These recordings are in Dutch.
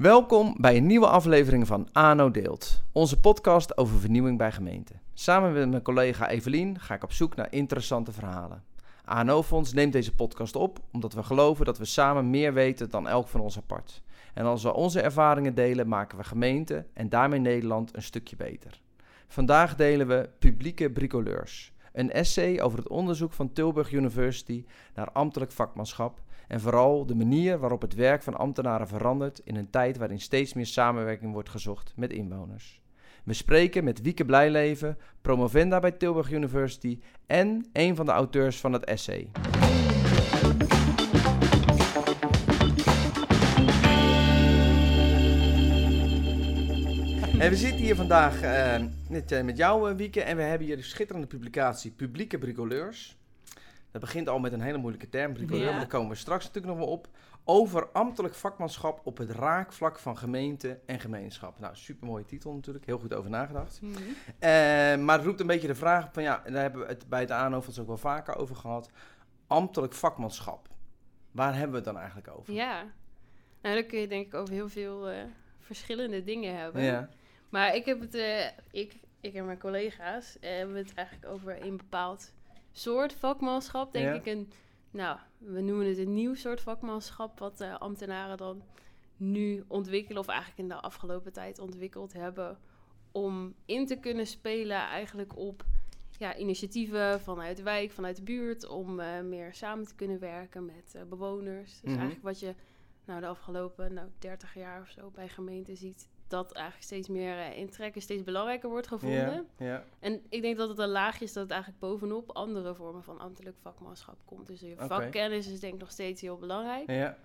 Welkom bij een nieuwe aflevering van ANO Deelt, onze podcast over vernieuwing bij gemeenten. Samen met mijn collega Evelien ga ik op zoek naar interessante verhalen. ANO Fonds neemt deze podcast op omdat we geloven dat we samen meer weten dan elk van ons apart. En als we onze ervaringen delen, maken we gemeenten en daarmee Nederland een stukje beter. Vandaag delen we Publieke Bricoleurs, een essay over het onderzoek van Tilburg University naar ambtelijk vakmanschap en vooral de manier waarop het werk van ambtenaren verandert in een tijd waarin steeds meer samenwerking wordt gezocht met inwoners. We spreken met Wieke Blijleven, promovenda bij Tilburg University en een van de auteurs van het essay. En we zitten hier vandaag met, uh, met jou, Wieke, en we hebben hier de schitterende publicatie Publieke Bricoleurs. Dat begint al met een hele moeilijke term, ja. maar daar komen we straks natuurlijk nog wel op. Over ambtelijk vakmanschap op het raakvlak van gemeente en gemeenschap. Nou, supermooie titel natuurlijk, heel goed over nagedacht. Mm -hmm. uh, maar het roept een beetje de vraag van, ja, en daar hebben we het bij het aanhoofd ook wel vaker over gehad. Ambtelijk vakmanschap, waar hebben we het dan eigenlijk over? Ja, nou dan kun je denk ik over heel veel uh, verschillende dingen hebben. Ja. Maar ik heb het, uh, ik, ik en mijn collega's hebben het eigenlijk over een bepaald soort vakmanschap, denk ja. ik. Een, nou, we noemen het een nieuw soort vakmanschap, wat uh, ambtenaren dan nu ontwikkelen, of eigenlijk in de afgelopen tijd ontwikkeld hebben, om in te kunnen spelen eigenlijk op ja, initiatieven vanuit de wijk, vanuit de buurt, om uh, meer samen te kunnen werken met uh, bewoners. Dus mm -hmm. eigenlijk wat je nou, de afgelopen nou, 30 jaar of zo bij gemeenten ziet, dat eigenlijk steeds meer uh, in trekken steeds belangrijker wordt gevonden. Ja, ja. En ik denk dat het een laagje is dat het eigenlijk bovenop andere vormen van ambtelijk vakmanschap komt. Dus je vakkennis is denk ik nog steeds heel belangrijk. Ja.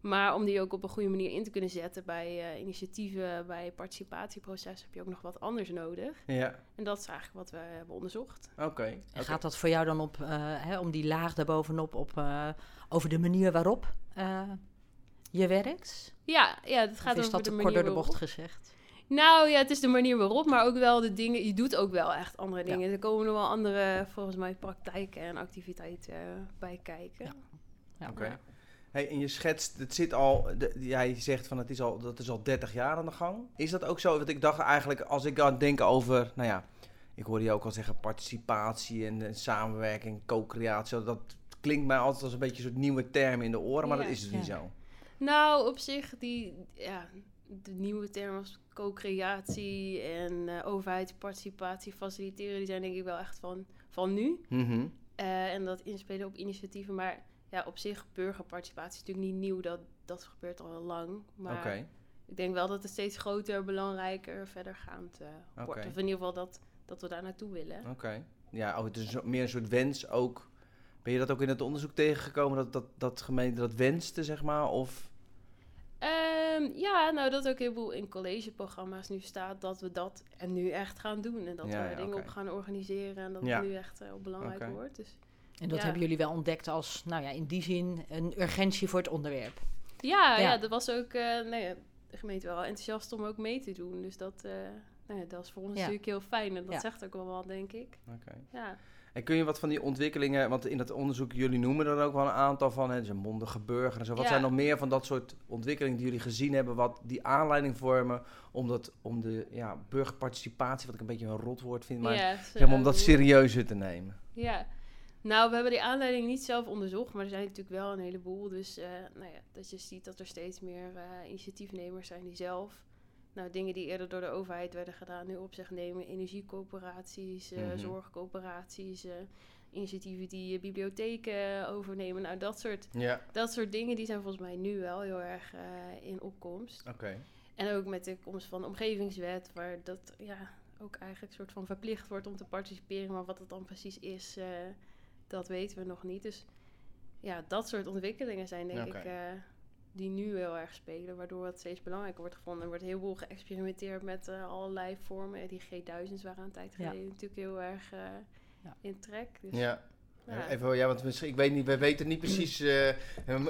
Maar om die ook op een goede manier in te kunnen zetten bij uh, initiatieven, bij participatieprocessen, heb je ook nog wat anders nodig. Ja. En dat is eigenlijk wat we hebben onderzocht. Oké. Okay. Okay. Gaat dat voor jou dan op, uh, hè, om die laag daarbovenop, op, over de manier waarop je werkt? Ja, ja dat gaat of is over dat de kort door de bocht gezegd? Nou ja, het is de manier waarop, maar ook wel de dingen. Je doet ook wel echt andere dingen. Ja. Er komen nog wel andere, volgens mij, praktijken en activiteiten bij kijken. Ja. ja. Oké. Okay. Hey, en je schetst, het zit al, de, jij zegt van het is al, dat is al 30 jaar aan de gang. Is dat ook zo? Want ik dacht eigenlijk, als ik aan denk over, nou ja, ik hoorde je ook al zeggen participatie en, en samenwerking, co-creatie. Dat klinkt mij altijd als een beetje een soort nieuwe term in de oren, maar dat is dus niet zo. Nou, op zich, die, ja, de nieuwe termen als co-creatie en uh, overheidsparticipatie faciliteren, die zijn denk ik wel echt van, van nu. Mm -hmm. uh, en dat inspelen op initiatieven. Maar ja, op zich, burgerparticipatie is natuurlijk niet nieuw. Dat, dat gebeurt al lang. Maar okay. ik denk wel dat het steeds groter, belangrijker, verdergaand uh, wordt. Okay. Of in ieder geval dat, dat we daar naartoe willen. Oké. Okay. Ja, oh, het is meer een soort wens ook. Ben je dat ook in het onderzoek tegengekomen, dat, dat, dat gemeente dat wenste, zeg maar? Of... Um, ja, nou dat ook heel veel in collegeprogramma's nu staat dat we dat en nu echt gaan doen. En dat ja, we ja, dingen okay. op gaan organiseren en dat ja. het nu echt uh, belangrijk okay. wordt. Dus, en dat hebben jullie wel ontdekt als, nou ja, in die zin een urgentie voor het onderwerp. Ja, ja. dat was ook, uh, nou ja, de gemeente wel enthousiast om ook mee te doen. Dus dat, uh, nou ja, dat is voor ons natuurlijk heel fijn en dat zegt ook wel wat, denk ik. Okay. Ja. En kun je wat van die ontwikkelingen, want in dat onderzoek, jullie noemen er ook wel een aantal van, hè, dus een mondige burger en zo. Wat Ja. zijn nog meer van dat soort ontwikkelingen die jullie gezien hebben, wat die aanleiding vormen om, dat, om de ja, burgerparticipatie, wat ik een beetje een rotwoord vind, maar ja, zeg maar, om dat serieuzer te nemen? Ja, nou, we hebben die aanleiding niet zelf onderzocht, maar er zijn natuurlijk wel een heleboel. Dus uh, nou ja, dat je ziet dat er steeds meer uh, initiatiefnemers zijn die zelf nou, dingen die eerder door de overheid werden gedaan, nu op zich nemen. Energiecoöperaties, uh, Mhm. zorgcoöperaties, uh, initiatieven die uh, bibliotheken overnemen. Nou, dat soort, Ja, dat soort dingen die zijn volgens mij nu wel heel erg in opkomst. oké. En ook met de komst van de omgevingswet, waar dat ja, ook eigenlijk soort van verplicht wordt om te participeren. Maar wat het dan precies is, dat weten we nog niet. Dus ja, dat soort ontwikkelingen zijn denk Oké. ik die nu heel erg spelen, waardoor het steeds belangrijker wordt gevonden. Er wordt heel veel geëxperimenteerd met uh, allerlei vormen. Die G1000's waren een tijd geleden ja. natuurlijk heel erg uh, ja. in trek. Dus, ja. ja. Even, ja, want misschien, ik weet niet, wij weten niet precies, uh,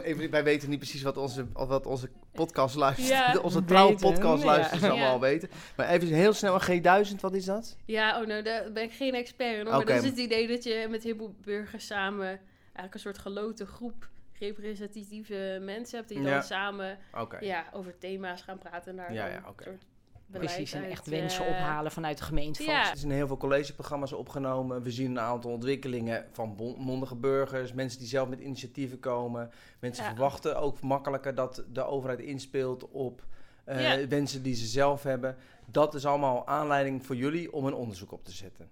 even, wij weten niet precies wat onze, wat onze podcastluisters, ja. onze trouwe podcastluisters ja. allemaal weten. Maar even heel snel, een G1000, wat is dat? Ja, oh nou, daar ben ik geen expert in. Okay. Maar dat is het idee dat je met heel veel burgers samen eigenlijk een soort geloten groep representatieve mensen hebt die dan samen ja, over thema's gaan praten en daar ja, ja, okay. Precies, en echt wensen uh, ophalen vanuit de gemeente. Ja. Er zijn heel veel collegeprogramma's opgenomen. We zien een aantal ontwikkelingen van mondige burgers, mensen die zelf met initiatieven komen. Mensen verwachten ook makkelijker dat de overheid inspeelt op uh, wensen die ze zelf hebben. Dat is allemaal aanleiding voor jullie om een onderzoek op te zetten.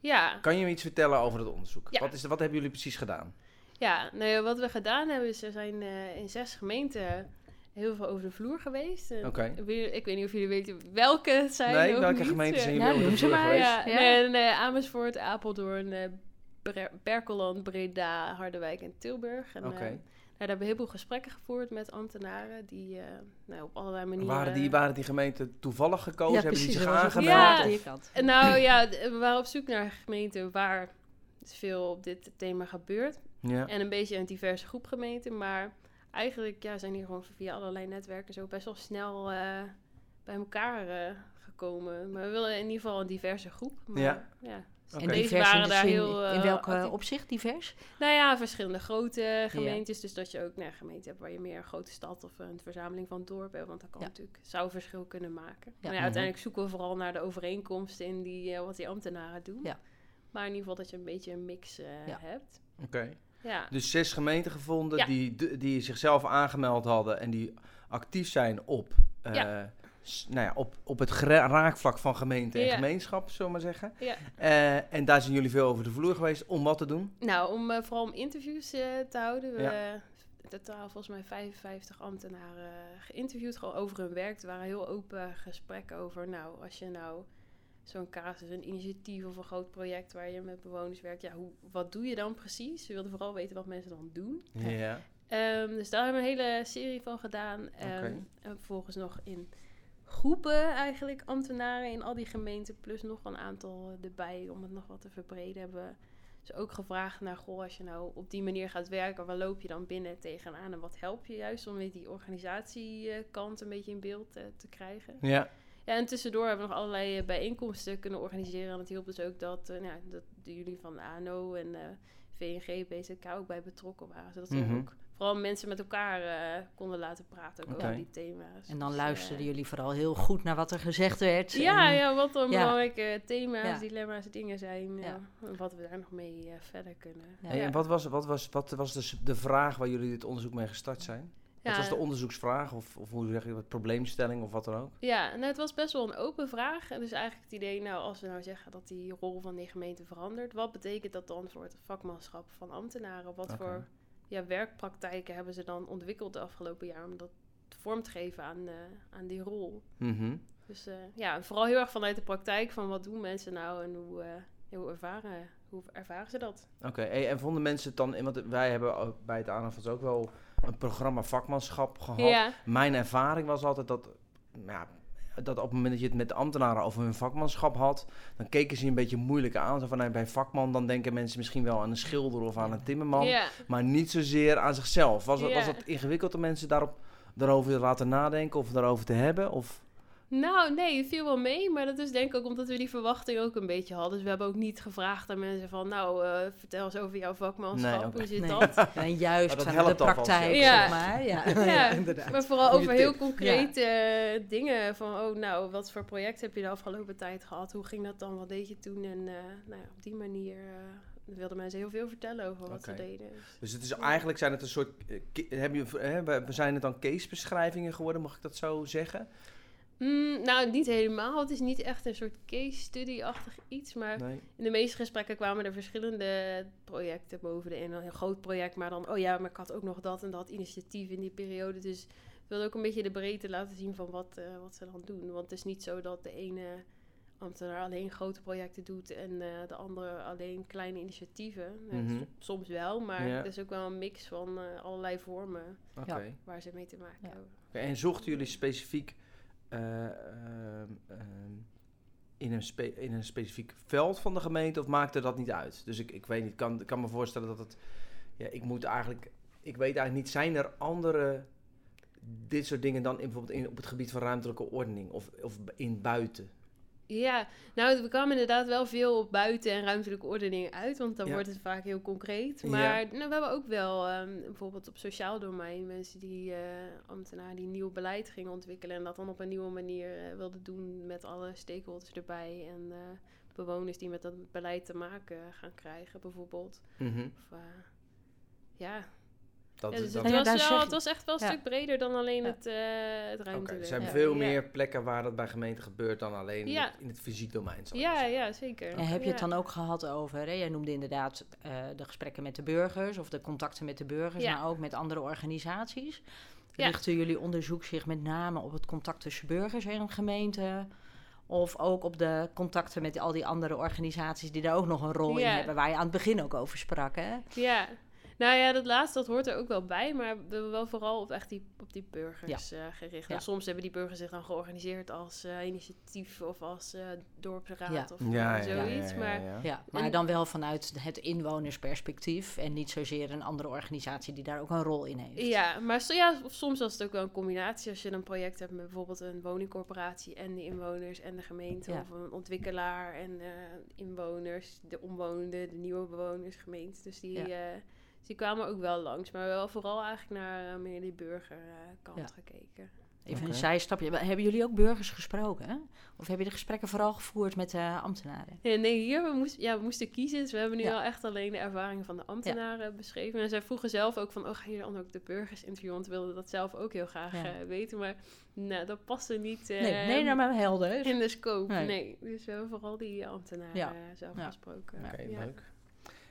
Ja. Kan je me iets vertellen over het onderzoek? Wat, is, wat hebben jullie precies gedaan? Ja, nou wat we gedaan hebben is, er zijn uh, in zes gemeenten heel veel over de vloer geweest. Oké. Ik weet niet of jullie weten welke het zijn. Nee, welke niet. gemeenten zijn jullie ja, over de vloer geweest? Ja, En uh, Amersfoort, Apeldoorn, uh, Berkeland, Breda, Harderwijk en Tilburg. Oké. Okay. Uh, daar hebben we heel veel gesprekken gevoerd met ambtenaren die nou, op allerlei manieren... Waren die, waren die gemeenten toevallig gekozen? Ja, hebben die zich aangemeld? Ja, nou ja, we waren op zoek naar gemeenten waar veel op dit thema gebeurt. Ja. En een beetje een diverse groep gemeenten, maar eigenlijk ja, zijn die gewoon via allerlei netwerken zo best wel snel uh, bij elkaar uh, gekomen. Maar we willen in ieder geval een diverse groep. Maar, ja. ja. Okay. En deze waren daar heel... Uh, in welke opzicht divers? Nou ja, verschillende grote gemeentes. Dus dat je ook nou, gemeenten hebt waar je meer een grote stad of een verzameling van dorpen hebt. Want dat kan natuurlijk, zou verschil kunnen maken. Maar ja, uiteindelijk zoeken we vooral naar de overeenkomsten in die, wat die ambtenaren doen. Ja. Maar in ieder geval dat je een beetje een mix hebt. Oké. Ja. Dus zes gemeenten gevonden die, die zichzelf aangemeld hadden en die actief zijn op, uh, nou ja, op, op het raakvlak van gemeente en gemeenschap, zullen we maar zeggen. Ja. Uh, en daar zijn jullie veel over de vloer geweest. Om wat te doen? Nou, om, uh, vooral om interviews te houden. We, totaal volgens mij 55 ambtenaren geïnterviewd, gewoon over hun werk. Er waren heel open gesprekken over, nou, als je nou zo'n casus, een initiatief of een groot project waar je met bewoners werkt. Ja, hoe, wat doe je dan precies? We wilden vooral weten wat mensen dan doen. Ja. Um, dus daar hebben we een hele serie van gedaan. Um, En vervolgens nog in groepen eigenlijk ambtenaren in al die gemeenten. Plus nog een aantal erbij om het nog wat te verbreden. Hebben dus ook gevraagd naar, goh, als je nou op die manier gaat werken, waar loop je dan binnen tegenaan? En wat help je juist om weer die organisatiekant een beetje in beeld uh, te krijgen? Ja. Ja, en tussendoor hebben we nog allerlei eh, bijeenkomsten kunnen organiseren. En het hielp dus ook dat, uh, nou, dat jullie van ANO en uh, VNG, BZK ook bij betrokken waren. Zodat we Mhm. ook vooral mensen met elkaar uh, konden laten praten ook over die thema's. En dan Dus, luisterden eh, jullie vooral heel goed naar wat er gezegd werd. Ja, en- ja, wat dan ja. belangrijke thema's, Ja. dilemma's, dingen zijn. Ja. En wat we daar nog mee eh, verder kunnen. Ja. Hey, en wat was, wat was, wat was dus de vraag waar jullie dit onderzoek mee gestart zijn? Wat was de onderzoeksvraag of, of hoe zeg je dat, probleemstelling of wat dan ook? Ja, nou, het was best wel een open vraag. En dus eigenlijk het idee, nou, als we nou zeggen dat die rol van die gemeente verandert, wat betekent dat dan voor het vakmanschap van ambtenaren? Wat voor ja, werkpraktijken hebben ze dan ontwikkeld de afgelopen jaar om dat vorm te geven aan, eh, aan die rol? Mhm. Dus eh, ja, vooral heel erg vanuit de praktijk van wat doen mensen nou en hoe, eh, hoe, ervaren, hoe ervaren ze dat? Oké, en vonden mensen het dan, want wij hebben bij het ANAVAS ook wel een programma vakmanschap gehad. Ja, Mijn ervaring was altijd dat, ja, dat op het moment dat je het met de ambtenaren over hun vakmanschap had, dan keken ze een beetje moeilijk aan. Zo van, nou, bij vakman dan denken mensen misschien wel aan een schilder of aan een timmerman, ja. maar niet zozeer aan zichzelf. Was, het, Ja. was het ingewikkeld om mensen daarop, daarover te laten nadenken of daarover te hebben? Of, Nou, nee, het viel wel mee. Maar dat is denk ik ook omdat we die verwachting ook een beetje hadden. Dus we hebben ook niet gevraagd aan mensen van... Nou, eh, vertel eens over jouw vakmanschap. Nee. Hoe zit Nee. dat? En juist vanuit helpt de praktijk, ja. zeg maar. Ja, Ja, inderdaad. Maar vooral Goeie over heel concrete eh, dingen. Van, oh, nou, wat voor project heb je de afgelopen tijd gehad? Hoe ging dat dan? Wat deed je toen? En eh, nou ja, op die manier eh, wilden mensen heel veel vertellen over wat ze deden. Dus, het is eigenlijk zijn het een soort, heb je, hè, we- zijn het dan casebeschrijvingen geworden, mag ik dat zo zeggen? Mm, nou, niet helemaal. Het is niet echt een soort case study-achtig iets. Maar Nee. in de meeste gesprekken kwamen er verschillende projecten boven de een. Een heel groot project, maar dan, oh ja, maar ik had ook nog dat en dat initiatief in die periode. Dus ik wilde ook een beetje de breedte laten zien van wat, eh, wat ze dan doen. Want het is niet zo dat de ene ambtenaar alleen grote projecten doet en eh, de andere alleen kleine initiatieven. Ja, Mhm. Soms wel, maar Ja. het is ook wel een mix van eh, allerlei vormen waar ze mee te maken Ja. hebben. Oké, En zochten jullie specifiek in, een spe- in een specifiek veld van de gemeente of maakte dat niet uit? Dus ik, ik weet niet, ik kan, kan me voorstellen dat het. Ja, ik moet eigenlijk. Ik weet eigenlijk niet, zijn er andere. Dit soort dingen dan in, bijvoorbeeld in, op het gebied van ruimtelijke ordening of, of in buiten? Ja, nou, we kwamen inderdaad wel veel op buiten- en ruimtelijke ordening uit, want dan wordt het vaak heel concreet. Maar nou, we hebben ook wel um, bijvoorbeeld op sociaal domein mensen die, uh, ambtenaren die nieuw beleid gingen ontwikkelen en dat dan op een nieuwe manier uh, wilden doen met alle stakeholders erbij en uh, bewoners die met dat beleid te maken gaan krijgen, bijvoorbeeld. Mm -hmm. Of, ja, dat, ja, dus dat, het, was wel, het was echt wel een Ja. stuk breder dan alleen het, uh, het ruimte. er zijn ja. veel Ja. meer plekken waar dat bij gemeenten gebeurt dan alleen in Ja. het- in het fysiek domein. Ja, ja, zeker. En heb je het dan ook gehad over, hè? jij noemde inderdaad eh, de gesprekken met de burgers of de contacten met de burgers, Ja. maar ook met andere organisaties. Ja. Richten jullie onderzoek zich met name op het contact tussen burgers en gemeenten? Of ook op de contacten met al die andere organisaties die daar ook nog een rol in hebben, waar je aan het begin ook over sprak, hè? Ja, nou ja, dat laatste dat hoort er ook wel bij, maar we hebben wel vooral op echt die, op die burgers eh, gericht. Ja. Soms hebben die burgers zich dan georganiseerd als eh, initiatief of als eh dorpsraad Ja. of Ja, ja, ja, zoiets. ja, Maar ja. Maar En- dan wel vanuit het inwonersperspectief en niet zozeer een andere organisatie die daar ook een rol in heeft. Ja, maar so- ja, soms was het ook wel een combinatie. Als je een project hebt met bijvoorbeeld een woningcorporatie en de inwoners en de gemeente. Ja. Of een ontwikkelaar en inwoners, de omwonenden, de nieuwe bewoners, gemeente. Dus die, Ja. Eh, dus die kwamen ook wel langs. Maar wel vooral eigenlijk naar eh, meer die burgerkant Ja. gekeken. Even Oké. een zijstapje. Hebben jullie ook burgers gesproken? Hè? Of heb je de gesprekken vooral gevoerd met de ambtenaren? Ja, nee, hier we, moest, ja, we moesten kiezen. Dus we hebben nu Ja. wel echt alleen de ervaringen van de ambtenaren beschreven. En zij vroegen zelf ook van, oh, ga je dan ook de burgers interviewen? Want we wilden dat zelf ook heel graag Ja. eh, weten. Maar nou, dat paste niet eh, nee, nee, nou maar helder. in de scope. Nee. Nee. dus we hebben vooral die ambtenaren Ja. eh, zelf Ja. gesproken. Oké, ja. leuk.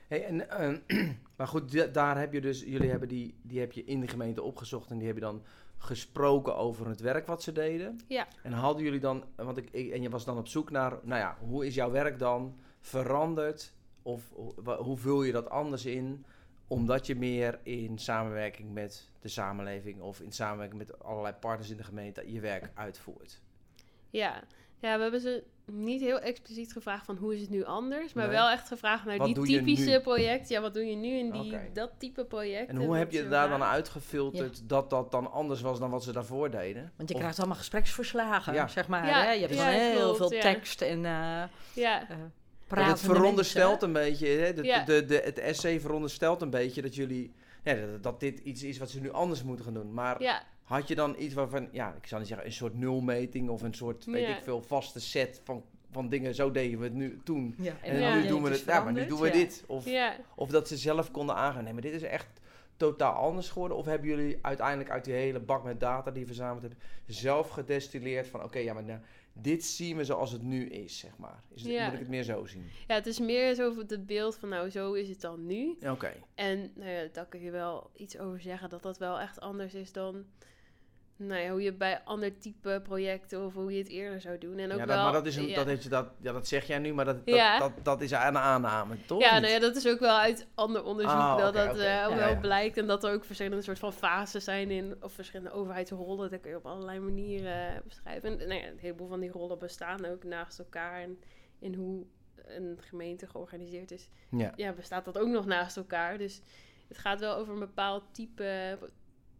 Hey, en, eh, maar goed, da- daar heb je dus, jullie hebben die, die heb je in de gemeente opgezocht en die heb je dan gesproken over het werk wat ze deden. Ja. En hadden jullie dan, want ik, ik- en je was dan op zoek naar, nou ja, hoe is jouw werk dan veranderd? Of hoe vul je dat anders in? Omdat je meer in samenwerking met de samenleving of in samenwerking met allerlei partners in de gemeente je werk uitvoert. Ja. Ja, we hebben ze niet heel expliciet gevraagd van hoe is het nu anders. Maar Nee. wel echt gevraagd naar Wat die typische project. Ja, wat doe je nu in die, dat type project? En hoe heb je daar dan uitgefilterd Ja. dat dat dan anders was dan wat ze daarvoor deden? Want je Of- krijgt allemaal gespreksverslagen, Ja. zeg maar. Ja, hè? Je hebt heel klopt, veel ja. tekst en eh Ja, eh Want het veronderstelt mensen. een beetje, hè, de, Ja. de, de, het essay veronderstelt een beetje dat jullie, ja, dat, dat dit iets is wat ze nu anders moeten gaan doen. Maar ja, had je dan iets waarvan, ja, ik zou niet zeggen een soort nulmeting of een soort, weet Ja. ik veel, vaste set van, van dingen, zo deden we het nu toen. Ja, En Ja. nu doen we het, ja, maar nu doen we Ja. dit. Of, ja. of dat ze zelf konden aangaan, nee, maar dit is echt totaal anders geworden. Of hebben jullie uiteindelijk uit die hele bak met data die je verzameld hebt, zelf gedestilleerd van, oké, ja, maar nou, dit zien we zoals het nu is, zeg maar. Is, het- Ja. Moet ik het meer zo zien? ja, het is meer zo het beeld van nou, zo is het dan nu. Ja, Oké. En nou ja, daar kun je wel iets over zeggen dat dat wel echt anders is dan nou ja, hoe je bij ander type projecten of hoe je het eerder zou doen. En ook Ja, dat, wel, maar dat, is een, ja. dat, je dat, ja, dat zeg jij nu, maar dat, dat, Ja. dat, dat is een aanname, toch? Ja, nou ja, dat is ook wel uit ander onderzoek Ah, dat dat eh, wel blijkt. En dat er ook verschillende soort van fases zijn in, of verschillende overheidsrollen. Dat kun je op allerlei manieren beschrijven. En nou ja, een heleboel van die rollen bestaan ook naast elkaar. En in hoe een gemeente georganiseerd is, Ja. ja, bestaat dat ook nog naast elkaar. Dus het gaat wel over een bepaald type,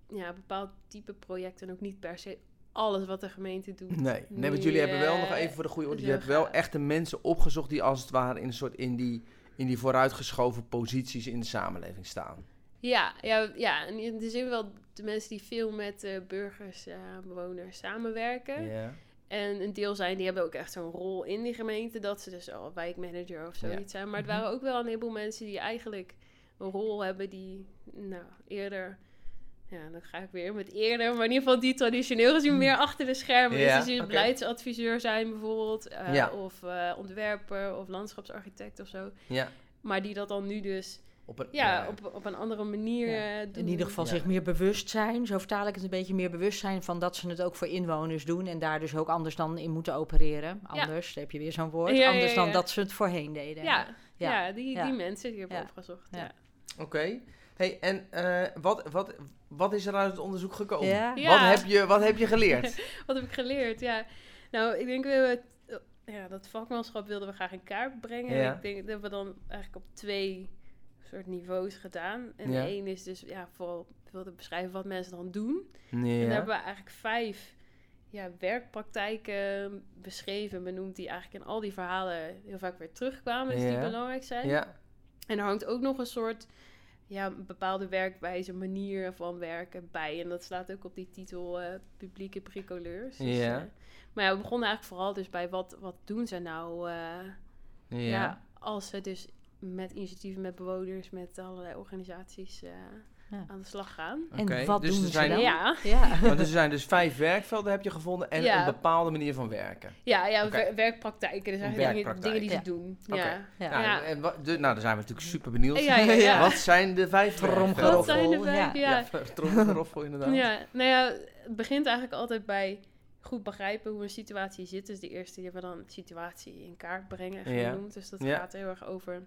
ja, bepaald type project en ook niet per se alles wat de gemeente doet. Nee, nee, want jullie hebben wel nog even voor de goede orde. Je hebt wel gaat. echt de mensen opgezocht die als het ware in een soort in die, in die vooruitgeschoven posities in de samenleving staan. Ja, ja, ja, en in de zin wel de mensen die veel met eh, burgers, eh, bewoners samenwerken. Ja. En een deel zijn, die hebben ook echt zo'n rol in die gemeente, dat ze dus al wijkmanager of zoiets Ja. zijn. Maar het Mhm. waren ook wel een heleboel mensen die eigenlijk een rol hebben die, nou, eerder, ja, dan ga ik weer met eerder, maar in ieder geval die traditioneel gezien meer achter de schermen. Ja, dus die oké. beleidsadviseur zijn bijvoorbeeld, eh, Ja. of eh, ontwerper of landschapsarchitect of zo. ja. Maar die dat dan nu dus, Op een, ja, op, op een andere manier Ja. eh, doen. In ieder geval Ja. zich meer bewust zijn. Zo vertaal ik het een beetje meer bewust zijn van dat ze het ook voor inwoners doen. En daar dus ook anders dan in moeten opereren. Anders, heb je weer zo'n woord. Ja, ja, anders dan dat ze het voorheen deden. Ja, ja. Ja. die, Ja. die mensen die hebben Ja. opgezocht. Ja. Ja. Hey, en eh, wat, wat, wat is er uit het onderzoek gekomen? Ja. Ja. Wat, heb je, wat heb je geleerd? Wat heb ik geleerd? Ja, nou, ik denk we ja, dat vakmanschap wilden we graag in kaart brengen. Ja. Ik denk dat hebben we dan eigenlijk op twee soort niveaus gedaan. En Ja. één is dus ja, vooral wilde beschrijven wat mensen dan doen. ja. En daar hebben we eigenlijk vijf ja, werkpraktijken beschreven, benoemd, die eigenlijk in al die verhalen heel vaak weer terugkwamen, dus die belangrijk zijn. Ja. En er hangt ook nog een soort ja, een bepaalde werkwijze, manier van werken bij. En dat slaat ook op die titel eh, publieke bricoleurs. Dus, eh, maar ja, we begonnen eigenlijk vooral dus bij wat, wat doen ze nou? eh, Ja. ja. als ze dus met initiatieven, met bewoners, met allerlei organisaties Ja. aan de slag gaan. En wat dus doen er ze zijn, dan? Ja, Ja. Want er zijn dus vijf werkvelden heb je gevonden en Ja. een bepaalde manier van werken. ja, ja werkpraktijken. Dus eigenlijk dingen, Werkpraktijk. dingen die ze Ja. doen. Ja. Ja. Nou, Ja. en wat- de- nou, daar zijn we natuurlijk super benieuwd. Ja, ja, ja. Wat zijn de vijf Tromgeroffel. Wat zijn de vijf? Ja. Tromgeroffel inderdaad. Ja, nou ja, het begint eigenlijk altijd bij goed begrijpen hoe een situatie zit. Dus de eerste die we dan situatie in kaart brengen Ja. genoemd. Dus dat Ja. gaat heel erg over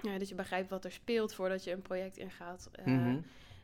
ja, dat je begrijpt wat er speelt voordat je een project ingaat. Eh, Mhm.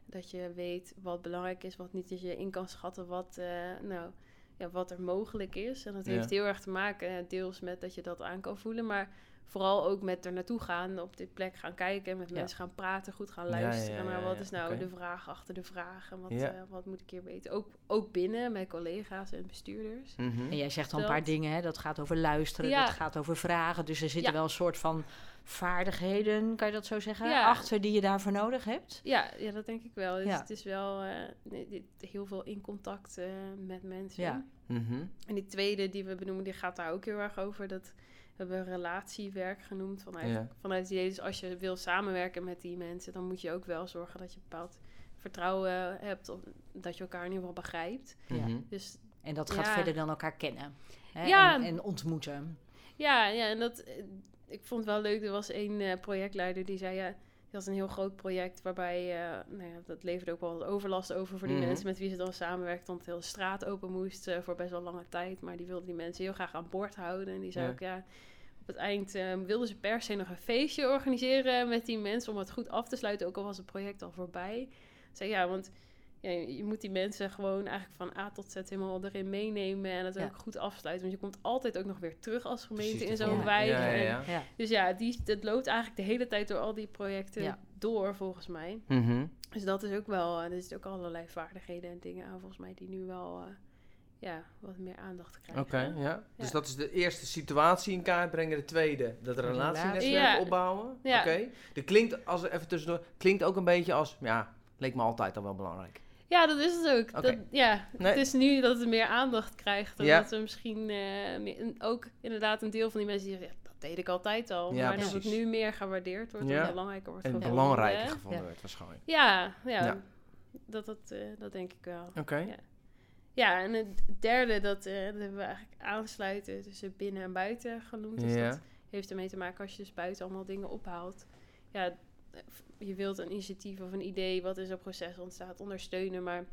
Dat je weet wat belangrijk is, wat niet. Dat je in kan schatten wat, eh, nou, ja, wat er mogelijk is. En dat Ja. heeft heel erg te maken eh, deels met dat je dat aan kan voelen. Maar vooral ook met er naartoe gaan, op die plek gaan kijken. Met Ja. mensen gaan praten, goed gaan Ja, ja, luisteren ja, naar wat is nou de vraag achter de vraag. En wat, Ja. eh, wat moet ik hier weten. Ook, ook binnen met collega's en bestuurders. Mhm. En jij zegt al een paar dingen, hè? dat gaat over luisteren, Ja. dat gaat over vragen. Dus er zitten Ja. wel een soort van vaardigheden, kan je dat zo zeggen, Ja. achter die je daarvoor nodig hebt. Ja, ja dat denk ik wel. Dus Ja. het is wel eh, heel veel in contact eh, met mensen. Ja. Mhm. En die tweede die we benoemen, die gaat daar ook heel erg over. Dat hebben we relatiewerk genoemd. Vanuit, Ja. vanuit het idee, dus als je wil samenwerken met die mensen, dan moet je ook wel zorgen dat je bepaald vertrouwen hebt. Of dat je elkaar in ieder geval begrijpt. Ja. Mhm. Dus En dat gaat Ja. verder dan elkaar kennen hè? Ja. En, en ontmoeten. ja, ja en dat, eh, ik vond het wel leuk. Er was één eh, projectleider die zei, ja, die had een heel groot project waarbij, eh, nou ja, dat leverde ook wel wat overlast over voor die Mhm. mensen met wie ze dan samenwerkt. Want de hele straat open moest eh, voor best wel lange tijd. Maar die wilde die mensen heel graag aan boord houden. En die zei Ja. ook, ja, op het eind eh, wilden ze per se nog een feestje organiseren met die mensen om het goed af te sluiten. Ook al was het project al voorbij. Zei, ja, want ja, je moet die mensen gewoon eigenlijk van A tot Z helemaal erin meenemen en het Ja. ook goed afsluiten. Want je komt altijd ook nog weer terug als gemeente Precies, in zo'n wijk. Ja, ja, En- ja. Ja. dus ja, die, dat loopt eigenlijk de hele tijd door al die projecten Ja. door, volgens mij. Mhm. Dus dat is ook wel, eh, er zitten ook allerlei vaardigheden en dingen aan, volgens mij, die nu wel eh, ja, wat meer aandacht krijgen. Oké, ja. Dus dat is de eerste situatie in kaart brengen. De tweede, dat relatienetwerk Ja. opbouwen. Ja. Oké. Dat klinkt, als er even tussendoor, klinkt ook een beetje als, ja, leek me altijd al wel belangrijk. Ja, dat is het ook. Dat, ja, Nee. Het is nu dat het meer aandacht krijgt. En Ja. dat we misschien eh, meer- ook inderdaad een deel van die mensen die zeggen, ja, dat deed ik altijd al. Ja, maar dat het nu meer gewaardeerd wordt en belangrijker wordt En gevonden. belangrijker gevonden Ja. werd waarschijnlijk. Ja, ja, Ja. Dat, dat, eh, dat denk ik wel. Oké. Ja. Ja, en het derde, dat, eh, dat hebben we eigenlijk aansluiten tussen binnen en buiten genoemd. Dus dat heeft ermee te maken als je dus buiten allemaal dingen ophaalt. Ja, je wilt een initiatief of een idee wat in zo'n proces ontstaat ondersteunen. Maar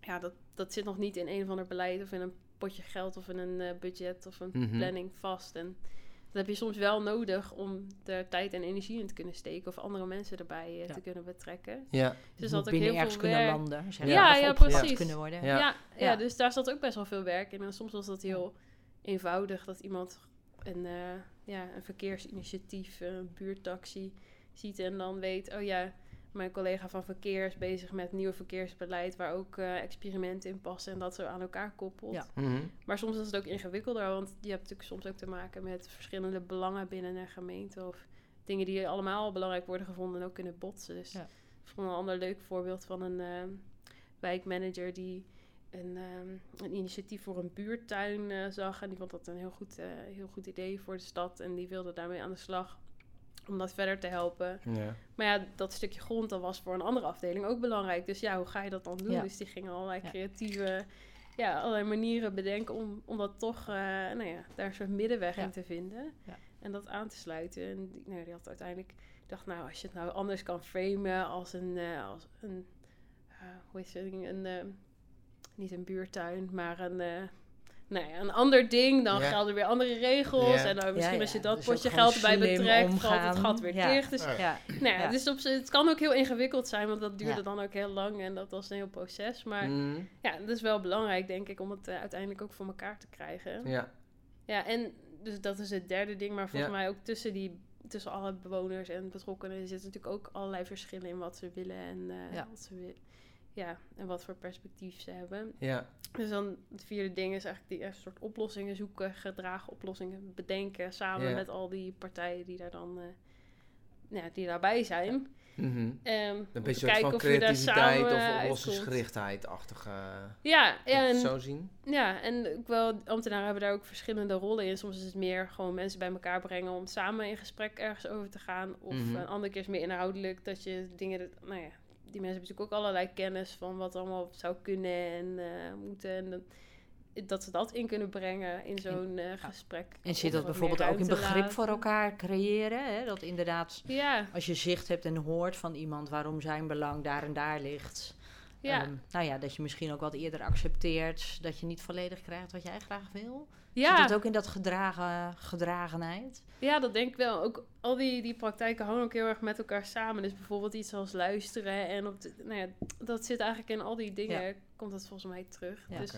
ja, dat, dat zit nog niet in een of ander beleid of in een potje geld of in een eh, budget of een Mhm. planning vast. En dat heb je soms wel nodig om er tijd en energie in te kunnen steken of andere mensen erbij eh, Ja. te kunnen betrekken. Ja. Dus dat ook heel ergens veel kunnen werk. landen. Zeg Ja, maar, ja, precies. kunnen worden. Ja. Ja, ja, Ja. dus daar zat ook best wel veel werk in. En soms was dat heel eenvoudig dat iemand een, eh, ja, een verkeersinitiatief, een buurttaxi ziet en dan weet, oh ja, mijn collega van verkeer is bezig met nieuw verkeersbeleid waar ook eh, experimenten in passen en dat zo aan elkaar koppelt. Ja. Mhm. Maar soms is het ook ingewikkelder, want je hebt natuurlijk soms ook te maken met verschillende belangen binnen een gemeente of dingen die allemaal belangrijk worden gevonden en ook kunnen botsen. Dus Ja. ik vond een ander leuk voorbeeld van een ehm, wijkmanager die een, ehm, een initiatief voor een buurtuin eh, zag en die vond dat een heel goed, eh, heel goed idee voor de stad en die wilde daarmee aan de slag om dat verder te helpen. Ja. Maar ja, dat stukje grond dat was voor een andere afdeling ook belangrijk. Dus ja, hoe ga je dat dan doen? Ja. Dus die gingen allerlei Ja. creatieve, ja, allerlei manieren bedenken om, om dat toch, eh, nou ja, daar een soort middenweg Ja. in te vinden. Ja. En dat aan te sluiten. En die, nou, die had uiteindelijk, ik dacht, nou, als je het nou anders kan framen als een, eh, als een eh, hoe heet het, een, eh, niet een buurtuin, maar een... nou ja, een ander ding, dan Ja. gelden weer andere regels. Ja. En dan misschien Ja, als je dat dus potje geld erbij betrekt, valt omgaan. het gat weer Ja. dicht. Dus. Ja. nou ja, Ja. dus op, het kan ook heel ingewikkeld zijn, want dat duurde Ja. dan ook heel lang en dat was een heel proces. Maar Mhm. ja, dat is wel belangrijk, denk ik, om het eh, uiteindelijk ook voor elkaar te krijgen. Ja, Ja. en dus dat is het derde ding, maar volgens Ja. mij ook tussen, die, tussen alle bewoners en betrokkenen zitten natuurlijk ook allerlei verschillen in wat ze willen en eh, Ja. wat ze wi- ja, en wat voor perspectief ze hebben. Ja. Dus dan het vierde ding is eigenlijk die een soort oplossingen zoeken, gedragen oplossingen bedenken samen Ja. met al die partijen die daar dan eh, ja, die daarbij zijn. Mhm. Ehm, om Een te beetje een soort kijken van of je daar creativiteit of oplossingsgerichtheid-achtige. Ja, ja, en, zo zien. ja, en ook wel, ambtenaren hebben daar ook verschillende rollen in. Soms is het meer gewoon mensen bij elkaar brengen om samen in gesprek ergens over te gaan. Of Mhm. een andere keer is meer inhoudelijk dat je dingen, nou ja, die mensen hebben natuurlijk ook allerlei kennis van wat allemaal zou kunnen en eh, moeten. En dan- dat ze dat in kunnen brengen in zo'n eh, gesprek. En zit dat bijvoorbeeld ook in begrip voor elkaar creëren? Hè? Dat inderdaad, Ja, als je zicht hebt en hoort van iemand waarom zijn belang daar en daar ligt. Ja. ehm, nou ja, dat je misschien ook wat eerder accepteert dat je niet volledig krijgt wat jij graag wil. ja. Zit dat ook in dat gedragen, gedragenheid? Ja, dat denk ik wel. Ook al die, die praktijken hangen ook heel erg met elkaar samen. Dus bijvoorbeeld iets als luisteren. En op de, nou ja, dat zit eigenlijk in al die dingen. Komt dat volgens mij terug. Ja. Dus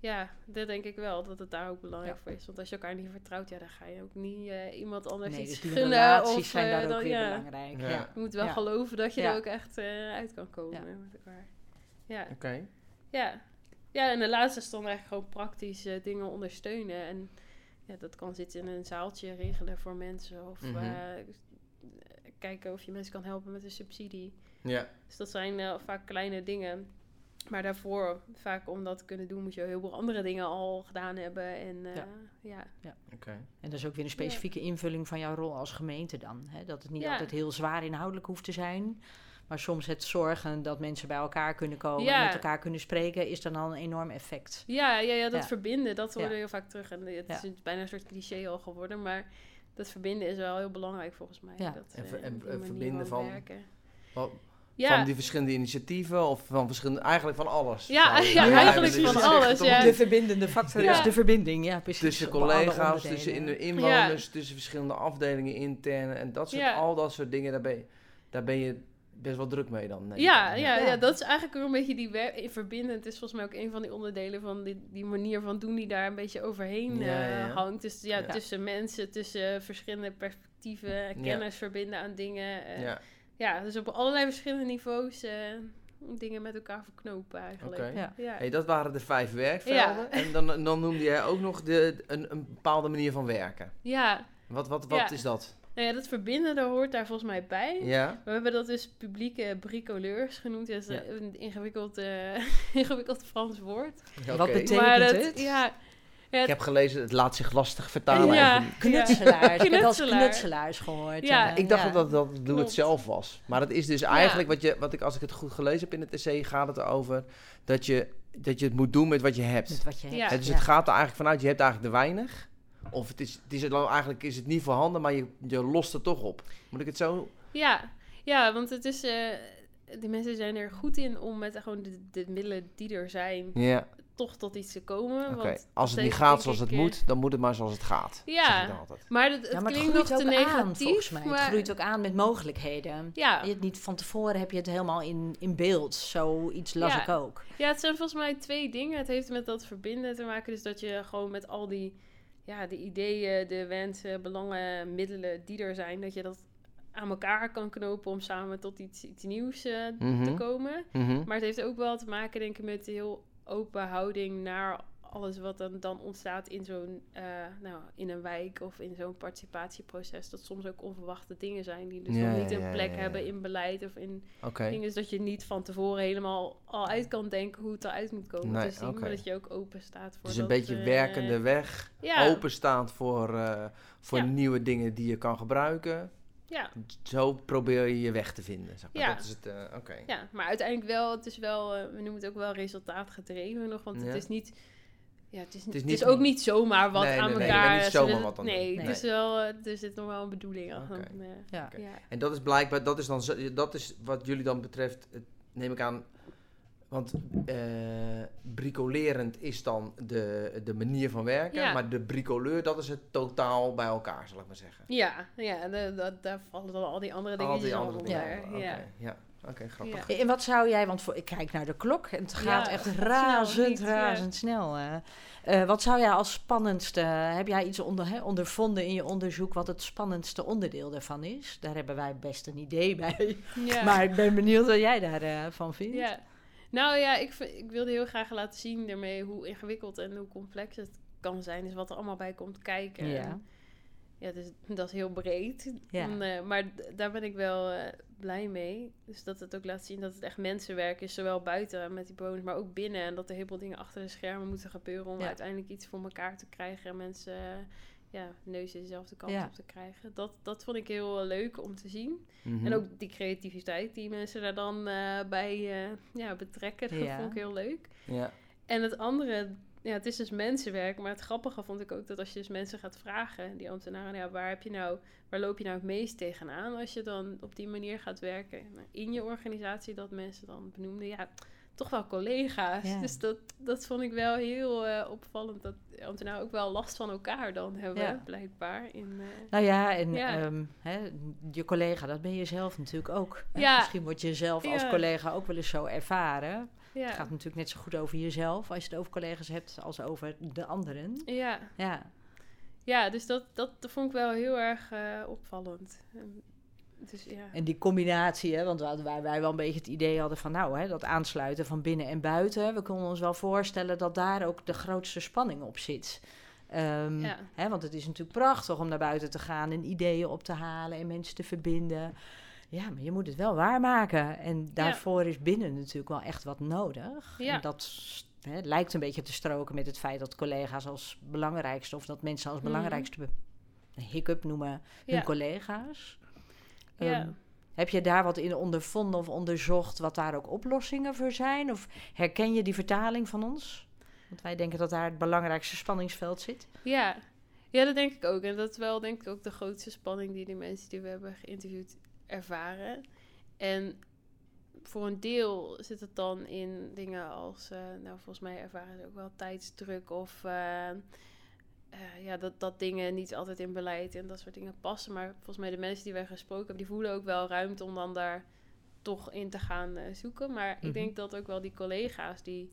ja, dat denk ik wel. Dat het daar ook belangrijk Ja. voor is. Want als je elkaar niet vertrouwt, ja, dan ga je ook niet eh, iemand anders Nee, iets dus gunnen. relaties of, zijn eh, daar ook dan- weer ja. belangrijk. Ja. Ja. Je moet wel Ja. geloven dat je Ja. er ook echt eh, uit kan komen Ja. met elkaar. Ja. Oké. Ja. ja, en de laatste is dan eigenlijk gewoon praktisch eh, dingen ondersteunen. En ja, dat kan zitten in een zaaltje regelen voor mensen. Of Mhm. eh, kijken of je mensen kan helpen met een subsidie. Ja. Dus dat zijn eh, vaak kleine dingen. Maar daarvoor, vaak om dat te kunnen doen, moet je heel veel andere dingen al gedaan hebben. En eh, Ja. ja. Oké. En dat is ook weer een specifieke invulling van jouw rol als gemeente dan. Hè? Dat het niet Ja. altijd heel zwaar inhoudelijk hoeft te zijn. Maar soms het zorgen dat mensen bij elkaar kunnen komen Ja. en met elkaar kunnen spreken, is dan al een enorm effect. Ja, ja, ja, dat Ja. verbinden, dat hoorde Ja. heel vaak terug. En het Ja. is bijna een soort cliché al geworden, maar dat verbinden is wel heel belangrijk volgens mij. Ja. Dat, En ver- eh, en- verbinden van- Ja, Van die verschillende initiatieven of van verschillende, eigenlijk van alles. Ja, eigenlijk willen van alles. De verbindende factor Ja. is de verbinding, ja precies. Tussen collega's, tussen in de inwoners, tussen verschillende afdelingen intern en dat soort, Ja. al dat soort dingen, daar ben, je, daar ben je best wel druk mee dan. Ja, ja, ja. Ja. dat is eigenlijk ook een beetje die verbindend. Het is volgens mij ook een van die onderdelen van die, die manier van doen die daar een beetje overheen Ja, eh, hangt. Dus ja, Ja. tussen mensen, tussen verschillende perspectieven, kennis verbinden aan dingen. eh, ja. Ja. dus op allerlei verschillende niveaus eh, dingen met elkaar verknopen eigenlijk. Oké. Ja. Ja. Hey, dat waren de vijf werkvelden. Ja. En dan, dan noemde jij ook nog de, een, een bepaalde manier van werken. ja. Wat, wat, wat Ja. is dat? Nou ja, dat verbinden, daar hoort daar volgens mij bij. Ja? We hebben dat dus publieke bricoleurs genoemd. Dat is Ja. een ingewikkeld, eh, ingewikkeld Frans woord. Wat betekent maar dat, het? Ja, ja, Ik heb gelezen, het laat zich lastig vertalen. Ja. Knutselaars. Ik heb Knutselaar. knutselaars gehoord. Ja. Ik dacht ja. dat dat doe het zelf was. Maar het is dus eigenlijk wat je, wat ik als ik het goed gelezen heb in het essay, gaat het erover dat je, dat je het moet doen met wat je hebt. Met wat je hebt. Dus ja. het gaat er eigenlijk vanuit, je hebt eigenlijk te weinig. Of het is, het is het, eigenlijk is het niet voorhanden, maar je, je lost het toch op. Moet ik het zo? Ja, ja want het is, eh die mensen zijn er goed in om met gewoon de, de middelen die er zijn, toch tot iets te komen. Want Als het niet gaat zoals het moet, dan moet het maar zoals het gaat. Ja. Maar het, het Ja, maar het klinkt nog groeit te ook aan, negatief. volgens mij. Maar, Het groeit ook aan met mogelijkheden. ja. Je het niet van tevoren heb je het helemaal in, in beeld. Zoiets las Ja. ik ook. ja, het zijn volgens mij twee dingen. Het heeft met dat verbinden te maken. Dus dat je gewoon met al die ja, de ideeën, de wensen, belangen, middelen die er zijn, dat je dat aan elkaar kan knopen om samen tot iets, iets nieuws eh, te Mhm. komen. Mhm. Maar het heeft ook wel te maken, denk ik, met de heel open houding naar alles wat dan, dan ontstaat in zo'n, eh, nou, in een wijk of in zo'n participatieproces. Dat soms ook onverwachte dingen zijn die dus Ja, nog niet ja, een plek ja, hebben in beleid of in Oké. dingen. Dus dat je niet van tevoren helemaal al uit kan denken hoe het eruit moet komen Nee, zien. Maar dat je ook open staat voor Dus een beetje eh, werkende weg, ja. openstaand voor, eh, voor nieuwe dingen die je kan gebruiken. Ja, Zo probeer je je weg te vinden. Zeg maar. Ja. Dat is het. Oké. ja, maar uiteindelijk wel, het is wel, we noemen het ook wel resultaatgedreven nog, want Ja. het is niet... Ja, het is, het is is, niet- ook niet zomaar wat Nee, nee, aan nee, elkaar... bent niet zomaar willen- wat aan het Nee, het is wel, eh, er zit nog wel een bedoeling. Oké. eh, Ja. ja. En dat is blijkbaar, dat is dan dat is wat jullie dan betreft, het- neem ik aan. Want eh bricolerend is dan de, de manier van werken, Ja. maar de bricoleur, dat is het totaal bij elkaar, zal ik maar zeggen. Ja, ja de, dat- daar vallen dan al die andere dingen Al die andere onder. dingen. Ja. ja. Oké, grappig. Ja. En wat zou jij, want voor, ik kijk naar de klok en het gaat Ja, echt razend, snel, razendsnel. eh. Eh, wat zou jij als spannendste, heb jij iets onder, hè, ondervonden in je onderzoek wat het spannendste onderdeel daarvan is? Daar hebben wij best een idee bij. Ja. Maar ik ben benieuwd wat jij daarvan van vindt. Ja. Nou ja, ik, ik wilde heel graag laten zien daarmee hoe ingewikkeld en hoe complex het kan zijn. Dus wat er allemaal bij komt kijken. Ja. Ja, dus dat is heel breed. Ja. En, eh, maar daar ben ik wel eh, blij mee. Dus dat het ook laat zien dat het echt mensenwerk is. Zowel buiten met die bewoners, maar ook binnen. En dat er heel veel dingen achter de schermen moeten gebeuren... om Ja. uiteindelijk iets voor elkaar te krijgen. En mensen eh, ja, neus dezelfde kant Ja. op te krijgen. Dat, dat vond ik heel leuk om te zien. Mhm. En ook die creativiteit die mensen daar dan eh, bij ja, betrekken, dat Ja. vond ik heel leuk. Ja. En het andere, ja, het is dus mensenwerk, maar het grappige vond ik ook dat als je dus mensen gaat vragen, die ambtenaren, ja, waar heb je nou, waar loop je nou het meest tegenaan als je dan op die manier gaat werken Nou, in je organisatie, dat mensen dan benoemden, ja, toch wel collega's. Ja. Dus dat, dat vond ik wel heel eh, opvallend, dat ambtenaren ook wel last van elkaar dan hebben, Ja. blijkbaar. In, eh, Nou ja, en Ja. ehm, hè, je collega, dat ben je zelf natuurlijk ook. Misschien word je zelf als collega ook wel eens zo ervaren. Ja. Het gaat natuurlijk net zo goed over jezelf als je het over collega's hebt als over de anderen. ja. Ja, Ja, dus dat, dat vond ik wel heel erg eh, opvallend. En Dus ja. en die combinatie, hè, want waar wij, wij wel een beetje het idee hadden van nou, hè, dat aansluiten van binnen en buiten. We konden ons wel voorstellen dat daar ook de grootste spanning op zit. Ehm, Ja. hè, want het is natuurlijk prachtig om naar buiten te gaan en ideeën op te halen en mensen te verbinden. Ja, maar je moet het wel waarmaken. En daarvoor is binnen natuurlijk wel echt wat nodig. Ja. En dat hè, lijkt een beetje te stroken met het feit dat collega's als belangrijkste, of dat mensen als Mhm. belangrijkste be- een hiccup noemen hun Ja. collega's. Ja. Ehm, heb je daar wat in ondervonden of onderzocht wat daar ook oplossingen voor zijn? Of herken je die vertaling van ons? Want wij denken dat daar het belangrijkste spanningsveld zit. Ja. ja, dat denk ik ook. En dat is wel denk ik ook de grootste spanning die de mensen die we hebben geïnterviewd ervaren. En voor een deel zit het dan in dingen als, eh, nou volgens mij ervaren ze ook wel tijdsdruk of eh, eh, ja, dat, dat dingen niet altijd in beleid en dat soort dingen passen. Maar volgens mij de mensen die wij gesproken hebben, die voelen ook wel ruimte om dan daar toch in te gaan zoeken. Maar Mhm. ik denk dat ook wel die collega's die,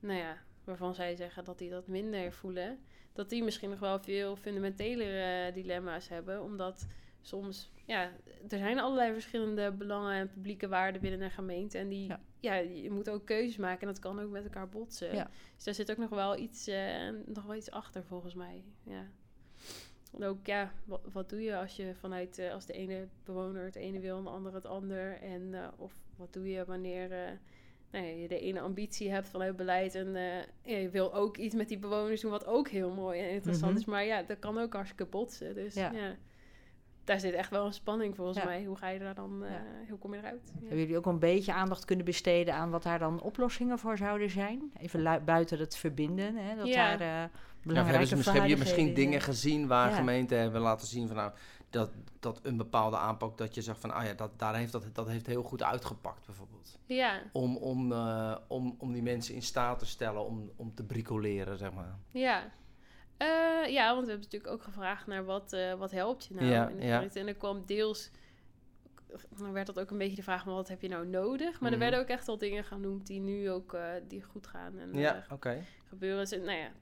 nou ja, waarvan zij zeggen dat die dat minder voelen, dat die misschien nog wel veel fundamentelere dilemma's hebben. Omdat soms, ja, er zijn allerlei verschillende belangen en publieke waarden binnen een gemeente. En die, Ja. ja, je moet ook keuzes maken en dat kan ook met elkaar botsen. Ja. Dus daar zit ook nog wel iets, eh, nog wel iets achter volgens mij. Ja. En ook, ja, wat, wat doe je als je vanuit, eh, als de ene bewoner het ene wil en de andere het ander? En eh, of wat doe je wanneer nou ja, je de ene ambitie hebt vanuit beleid en ja, je wil ook iets met die bewoners doen wat ook heel mooi en interessant Mhm. is. Maar ja, dat kan ook hartstikke botsen. Dus Ja. Ja. daar zit echt wel een spanning volgens Ja. mij. Hoe ga je daar dan, eh, Ja. hoe kom je eruit? Ja. Hebben jullie ook een beetje aandacht kunnen besteden aan wat daar dan oplossingen voor zouden zijn? Even buiten het verbinden, hè, dat Ja. daar eh Ja, belangrijke hebben ze misschien, heb je misschien dingen gezien waar Ja. gemeenten hebben laten zien van nou, dat, dat een bepaalde aanpak, dat je zegt van ah ja, dat, daar heeft dat, dat heeft heel goed uitgepakt bijvoorbeeld. Ja, Om, om, eh, om, om die mensen in staat te stellen om, om te bricoleren, zeg maar. ja. Eh, ja, want we hebben natuurlijk ook gevraagd naar wat, eh, wat helpt je nou Ja, in de ja. En er kwam deels, dan werd dat ook een beetje de vraag, maar wat heb je nou nodig? Maar Mhm. er werden ook echt wel dingen genoemd die nu ook eh, die goed gaan en Ja, oké. gebeuren. Dus, nou ja,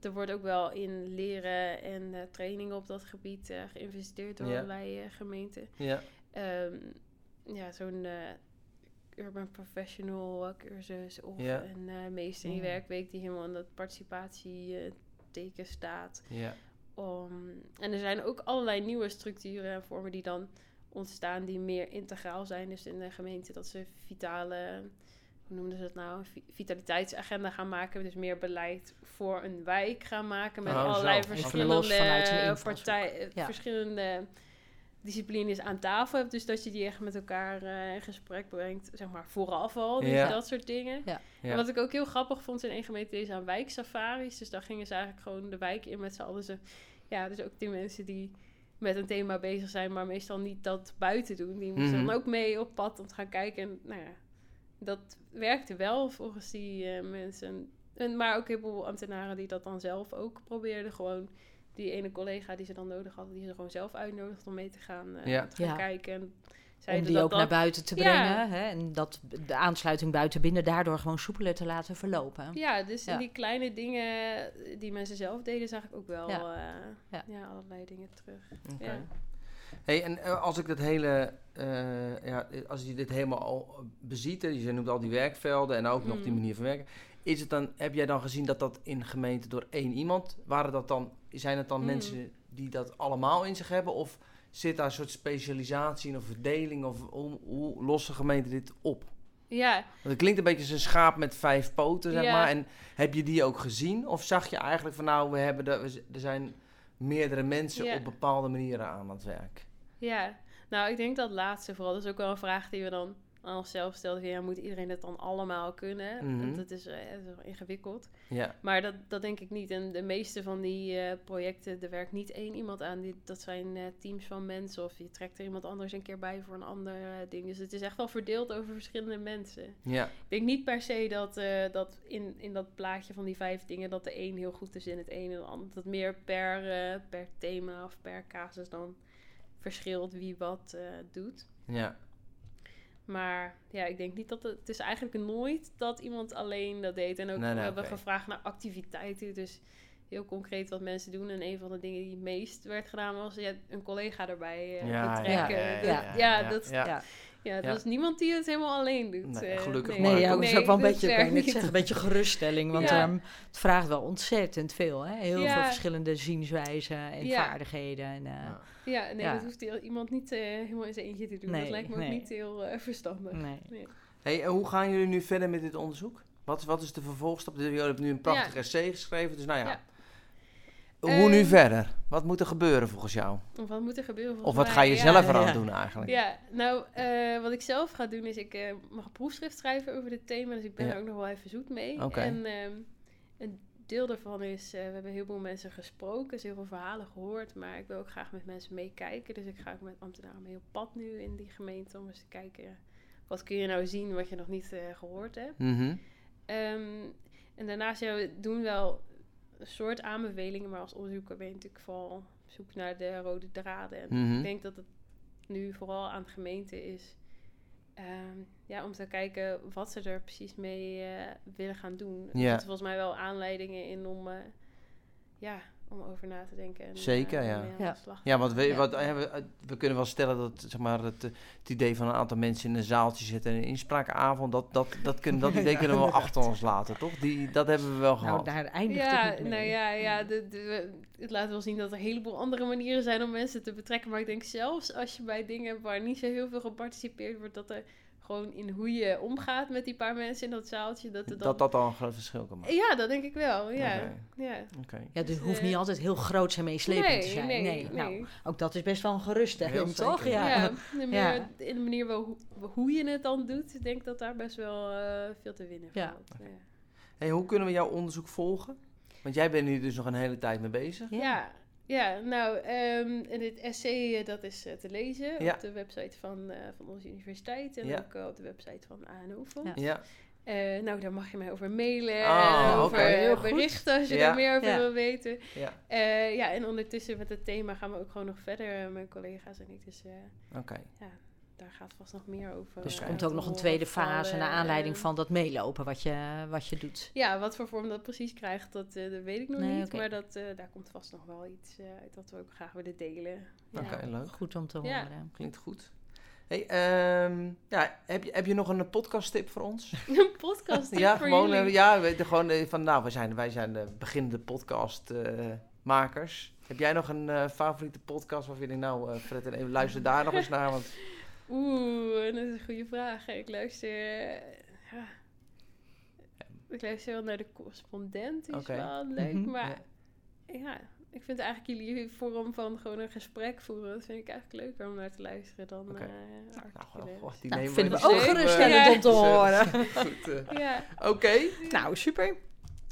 er wordt ook wel in leren en trainingen op dat gebied geïnvesteerd door allerlei gemeenten. Ja, Ehm, ja, zo'n urban professional cursus of Ja. een meester in je Ja. werkweek die helemaal in dat participatieteken staat. ja. Om, en er zijn ook allerlei nieuwe structuren en vormen die dan ontstaan die meer integraal zijn. Dus in de gemeente dat ze vitale, hoe noemden ze dat nou, vitaliteitsagenda gaan maken. Dus meer beleid voor een wijk gaan maken met Oh, allerlei verschillende partijen, Ja. verschillende disciplines aan tafel hebt. Dus dat je die echt met elkaar eh, in gesprek brengt, zeg maar vooraf al. Dus Ja. dat soort dingen. Ja. Ja. En wat ik ook heel grappig vond in één gemeente is aan wijksafaris. Dus daar gingen ze eigenlijk gewoon de wijk in met z'n allen. Ze, ja, dus ook die mensen die met een thema bezig zijn, maar meestal niet dat buiten doen. Die moesten Mhm. dan ook mee op pad om te gaan kijken. En nou ja, dat werkte wel volgens die eh, mensen. En, maar ook heel veel ambtenaren die dat dan zelf ook probeerden. Gewoon die ene collega die ze dan nodig hadden, die ze gewoon zelf uitnodigd om mee te gaan, eh, Ja. te gaan Ja. kijken. En Om die dat ook dat- naar buiten te Ja. brengen. Hè, en dat de aansluiting buiten binnen daardoor gewoon soepeler te laten verlopen. Ja, dus die kleine dingen die mensen zelf deden, zag ik ook wel Ja. ja. allerlei dingen terug. Oké. Ja. Hey, en eh, als ik dat hele, uh, ja, als je dit helemaal al beziet, je noemt al die werkvelden en ook nog die Mm. manier van werken. Is het dan, heb jij dan gezien dat dat in gemeente door één iemand, waren dat dan, zijn het dan Mm. mensen die dat allemaal in zich hebben? Of zit daar een soort specialisatie in of verdeling? Of hoe, hoe lossen gemeenten dit op? Ja, Want het klinkt een beetje als een schaap met vijf poten, zeg Ja. maar. En heb je die ook gezien? Of zag je eigenlijk van nou, we hebben de, we er zijn meerdere mensen Ja. op bepaalde manieren aan het werk? ja. Nou, ik denk dat laatste vooral. Dat is ook wel een vraag die we dan aan onszelf van, Ja, moet iedereen het dan allemaal kunnen? Want dat is, eh, dat is ingewikkeld. Ja, Maar dat, dat denk ik niet. En de meeste van die eh, projecten, er werkt niet één iemand aan. Die, dat zijn eh, teams van mensen. Of je trekt er iemand anders een keer bij voor een ander ding. Dus het is echt wel verdeeld over verschillende mensen. ja, Ik denk niet per se dat, dat in, in dat plaatje van die vijf dingen... dat de een heel goed is in het een en het ander. Dat meer per, per thema of per casus dan verschilt wie wat doet. ja. Maar ja, ik denk niet dat het... Het is eigenlijk nooit dat iemand alleen dat deed. En ook Nee, nee, we hebben gevraagd naar activiteiten. Dus heel concreet wat mensen doen. En een van de dingen die het meest werd gedaan was... Ja, een collega erbij eh, Ja, betrekken. ja, Dat- ja, ja, ja, dat, ja. Ja. ja, dat Ja. is niemand die het helemaal alleen doet. Nee, eh, gelukkig nee. maar. Nee, ja, dat is ook wel een beetje, je niet. zeggen, een beetje geruststelling. Want Ja. ehm, het vraagt wel ontzettend veel. Hè? Heel Ja. veel verschillende zienswijzen en Ja. vaardigheden. En, eh, Ja. Ja, nee, Ja. dat hoeft heel- iemand niet eh, helemaal in zijn eentje te doen. Nee, dat lijkt me ook niet heel eh, verstandig. nee. Nee. Hey, en hoe gaan jullie nu verder met dit onderzoek? Wat, wat is de vervolgstap? Jullie hebben nu een prachtig Ja. essay geschreven, dus nou ja. Hoe nu Ehm, verder? Wat moet er gebeuren volgens jou? Of wat moet er gebeuren? Of wat mij? ga je Ja. zelf eraan ja. doen eigenlijk? Ja, nou, eh, wat ik zelf ga doen is, ik eh, mag een proefschrift schrijven over dit thema, dus ik ben Ja. er ook nog wel even zoet mee. Oké. En ehm, een deel daarvan is, eh, we hebben heel veel mensen gesproken, dus heel veel verhalen gehoord, maar ik wil ook graag met mensen meekijken. Dus ik ga ook met ambtenaren mee op pad nu in die gemeente om eens te kijken, wat kun je nou zien wat je nog niet eh, gehoord hebt. Mhm. Ehm, en daarnaast ja, we doen wel soort aanbevelingen, maar als onderzoeker ben je natuurlijk vooral op zoek naar de rode draden. En Mhm. ik denk dat het nu vooral aan de gemeente is ehm, ja, om te kijken wat ze er precies mee eh, willen gaan doen. Er Ja. zitten volgens mij wel aanleidingen in om, eh, ja, om over na te denken. En, Zeker, eh, ja. Ja. Ja, want we, Ja. Wat, we, eh, we kunnen wel stellen dat zeg maar, het, eh, het idee van een aantal mensen in een zaaltje zitten en een inspraakavond, dat, dat, dat, kunnen, dat idee Ja, kunnen we wel achter ons laten, toch? Die, dat hebben we wel Nou, gehad. daar eindigt ja, het nou ja, ja de, de, het laat wel zien dat er een heleboel andere manieren zijn om mensen te betrekken. Maar ik denk zelfs als je bij dingen hebt waar niet zo heel veel geparticipeerd wordt, dat er gewoon in hoe je omgaat met die paar mensen in dat zaaltje, dat dan... Dat dat al een groot verschil kan maken. Ja, dat denk ik wel, ja. Ja. Oké. Ja, het Dus, hoeft eh, niet altijd heel groot en meeslepend nee, te zijn. Nee, Nee, nee. Nou, ook dat is best wel een Heel geruststelling, toch? Ja. Ja, de in de manier wel hoe, hoe je het dan doet, ik denk dat daar best wel eh, veel te winnen Ja. valt. Ja. Hey, hoe kunnen we jouw onderzoek volgen? Want jij bent hier dus nog een hele tijd mee bezig. Ja. Ja, ja nou, ehm, en dit essay eh, dat is eh, te lezen Ja. op de website van, eh, van onze universiteit en Ja. ook eh, op de website van ANO Fonds. Ja. Ja. Eh, nou, daar mag je mij over mailen en oké. over eh, berichten als je Ja. er meer over Ja. wil weten. ja. Eh, ja, en ondertussen met het thema gaan we ook gewoon nog verder, eh, mijn collega's en ik. Dus eh, Oké. Daar gaat vast nog meer over. Dus er eh, komt ook nog een tweede fase naar aanleiding en- van dat meelopen wat je, wat je doet. Ja, wat voor vorm dat precies krijgt, dat, eh, dat weet ik nog Nee, niet. Maar dat, eh, daar komt vast nog wel iets uit dat we ook graag willen delen. Ja. Oké, leuk. Goed om te Ja. horen. Klinkt goed. Hey, ehm, ja, heb, je, heb je nog een podcasttip voor ons? Een podcast ja, voor gewoon, jullie. ja, we gewoon van, nou, wij zijn, wij zijn de beginnende podcastmakers. heb jij nog een eh, favoriete podcast waarvan je denkt, nou, eh, Fred, en even luister daar nog eens naar, want Oeh, dat is een goede vraag. Ik luister... ja. Ik luister wel naar de correspondent, die is wel leuk. Mhm. Maar ja. ik vind eigenlijk jullie vorm van gewoon een gesprek voeren... dat vind ik eigenlijk leuker om naar te luisteren dan Oké. eh nou, artikelen. goh, die Nou, vinden we ook geruststellend Ja. om te horen. Goed, eh, Ja, Oké. Nou, super.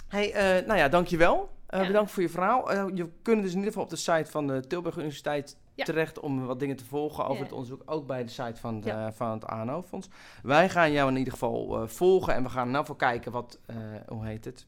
Hey, eh, nou ja, dankjewel. Eh Ja. Bedankt voor je verhaal. Eh, je kunt dus in ieder geval op de site van de Tilburg Universiteit Ja. terecht om wat dingen te volgen over Ja. het onderzoek. Ook bij de site van, de, Ja. van het ANO-fonds. Wij gaan jou in ieder geval eh, volgen en we gaan nou voor kijken wat, eh, hoe heet het?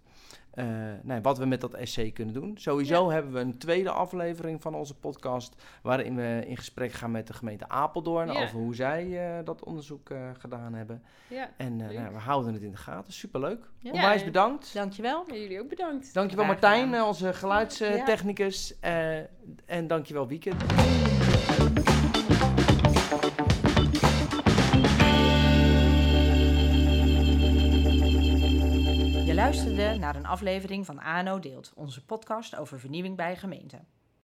Eh, nee, wat we met dat essay kunnen doen. Sowieso hebben we een tweede aflevering van onze podcast. Waarin we in gesprek gaan met de gemeente Apeldoorn. Ja. Over hoe zij eh, dat onderzoek eh, gedaan hebben. ja. En nou, we houden het in de gaten. Superleuk. Ja. Onwijs bedankt. Dankjewel. En jullie ook bedankt. Dankjewel Graag Martijn, gedaan. onze geluidstechnicus. en dankjewel Wieke. luisterde naar een aflevering van ANO Deelt, onze podcast over vernieuwing bij gemeenten.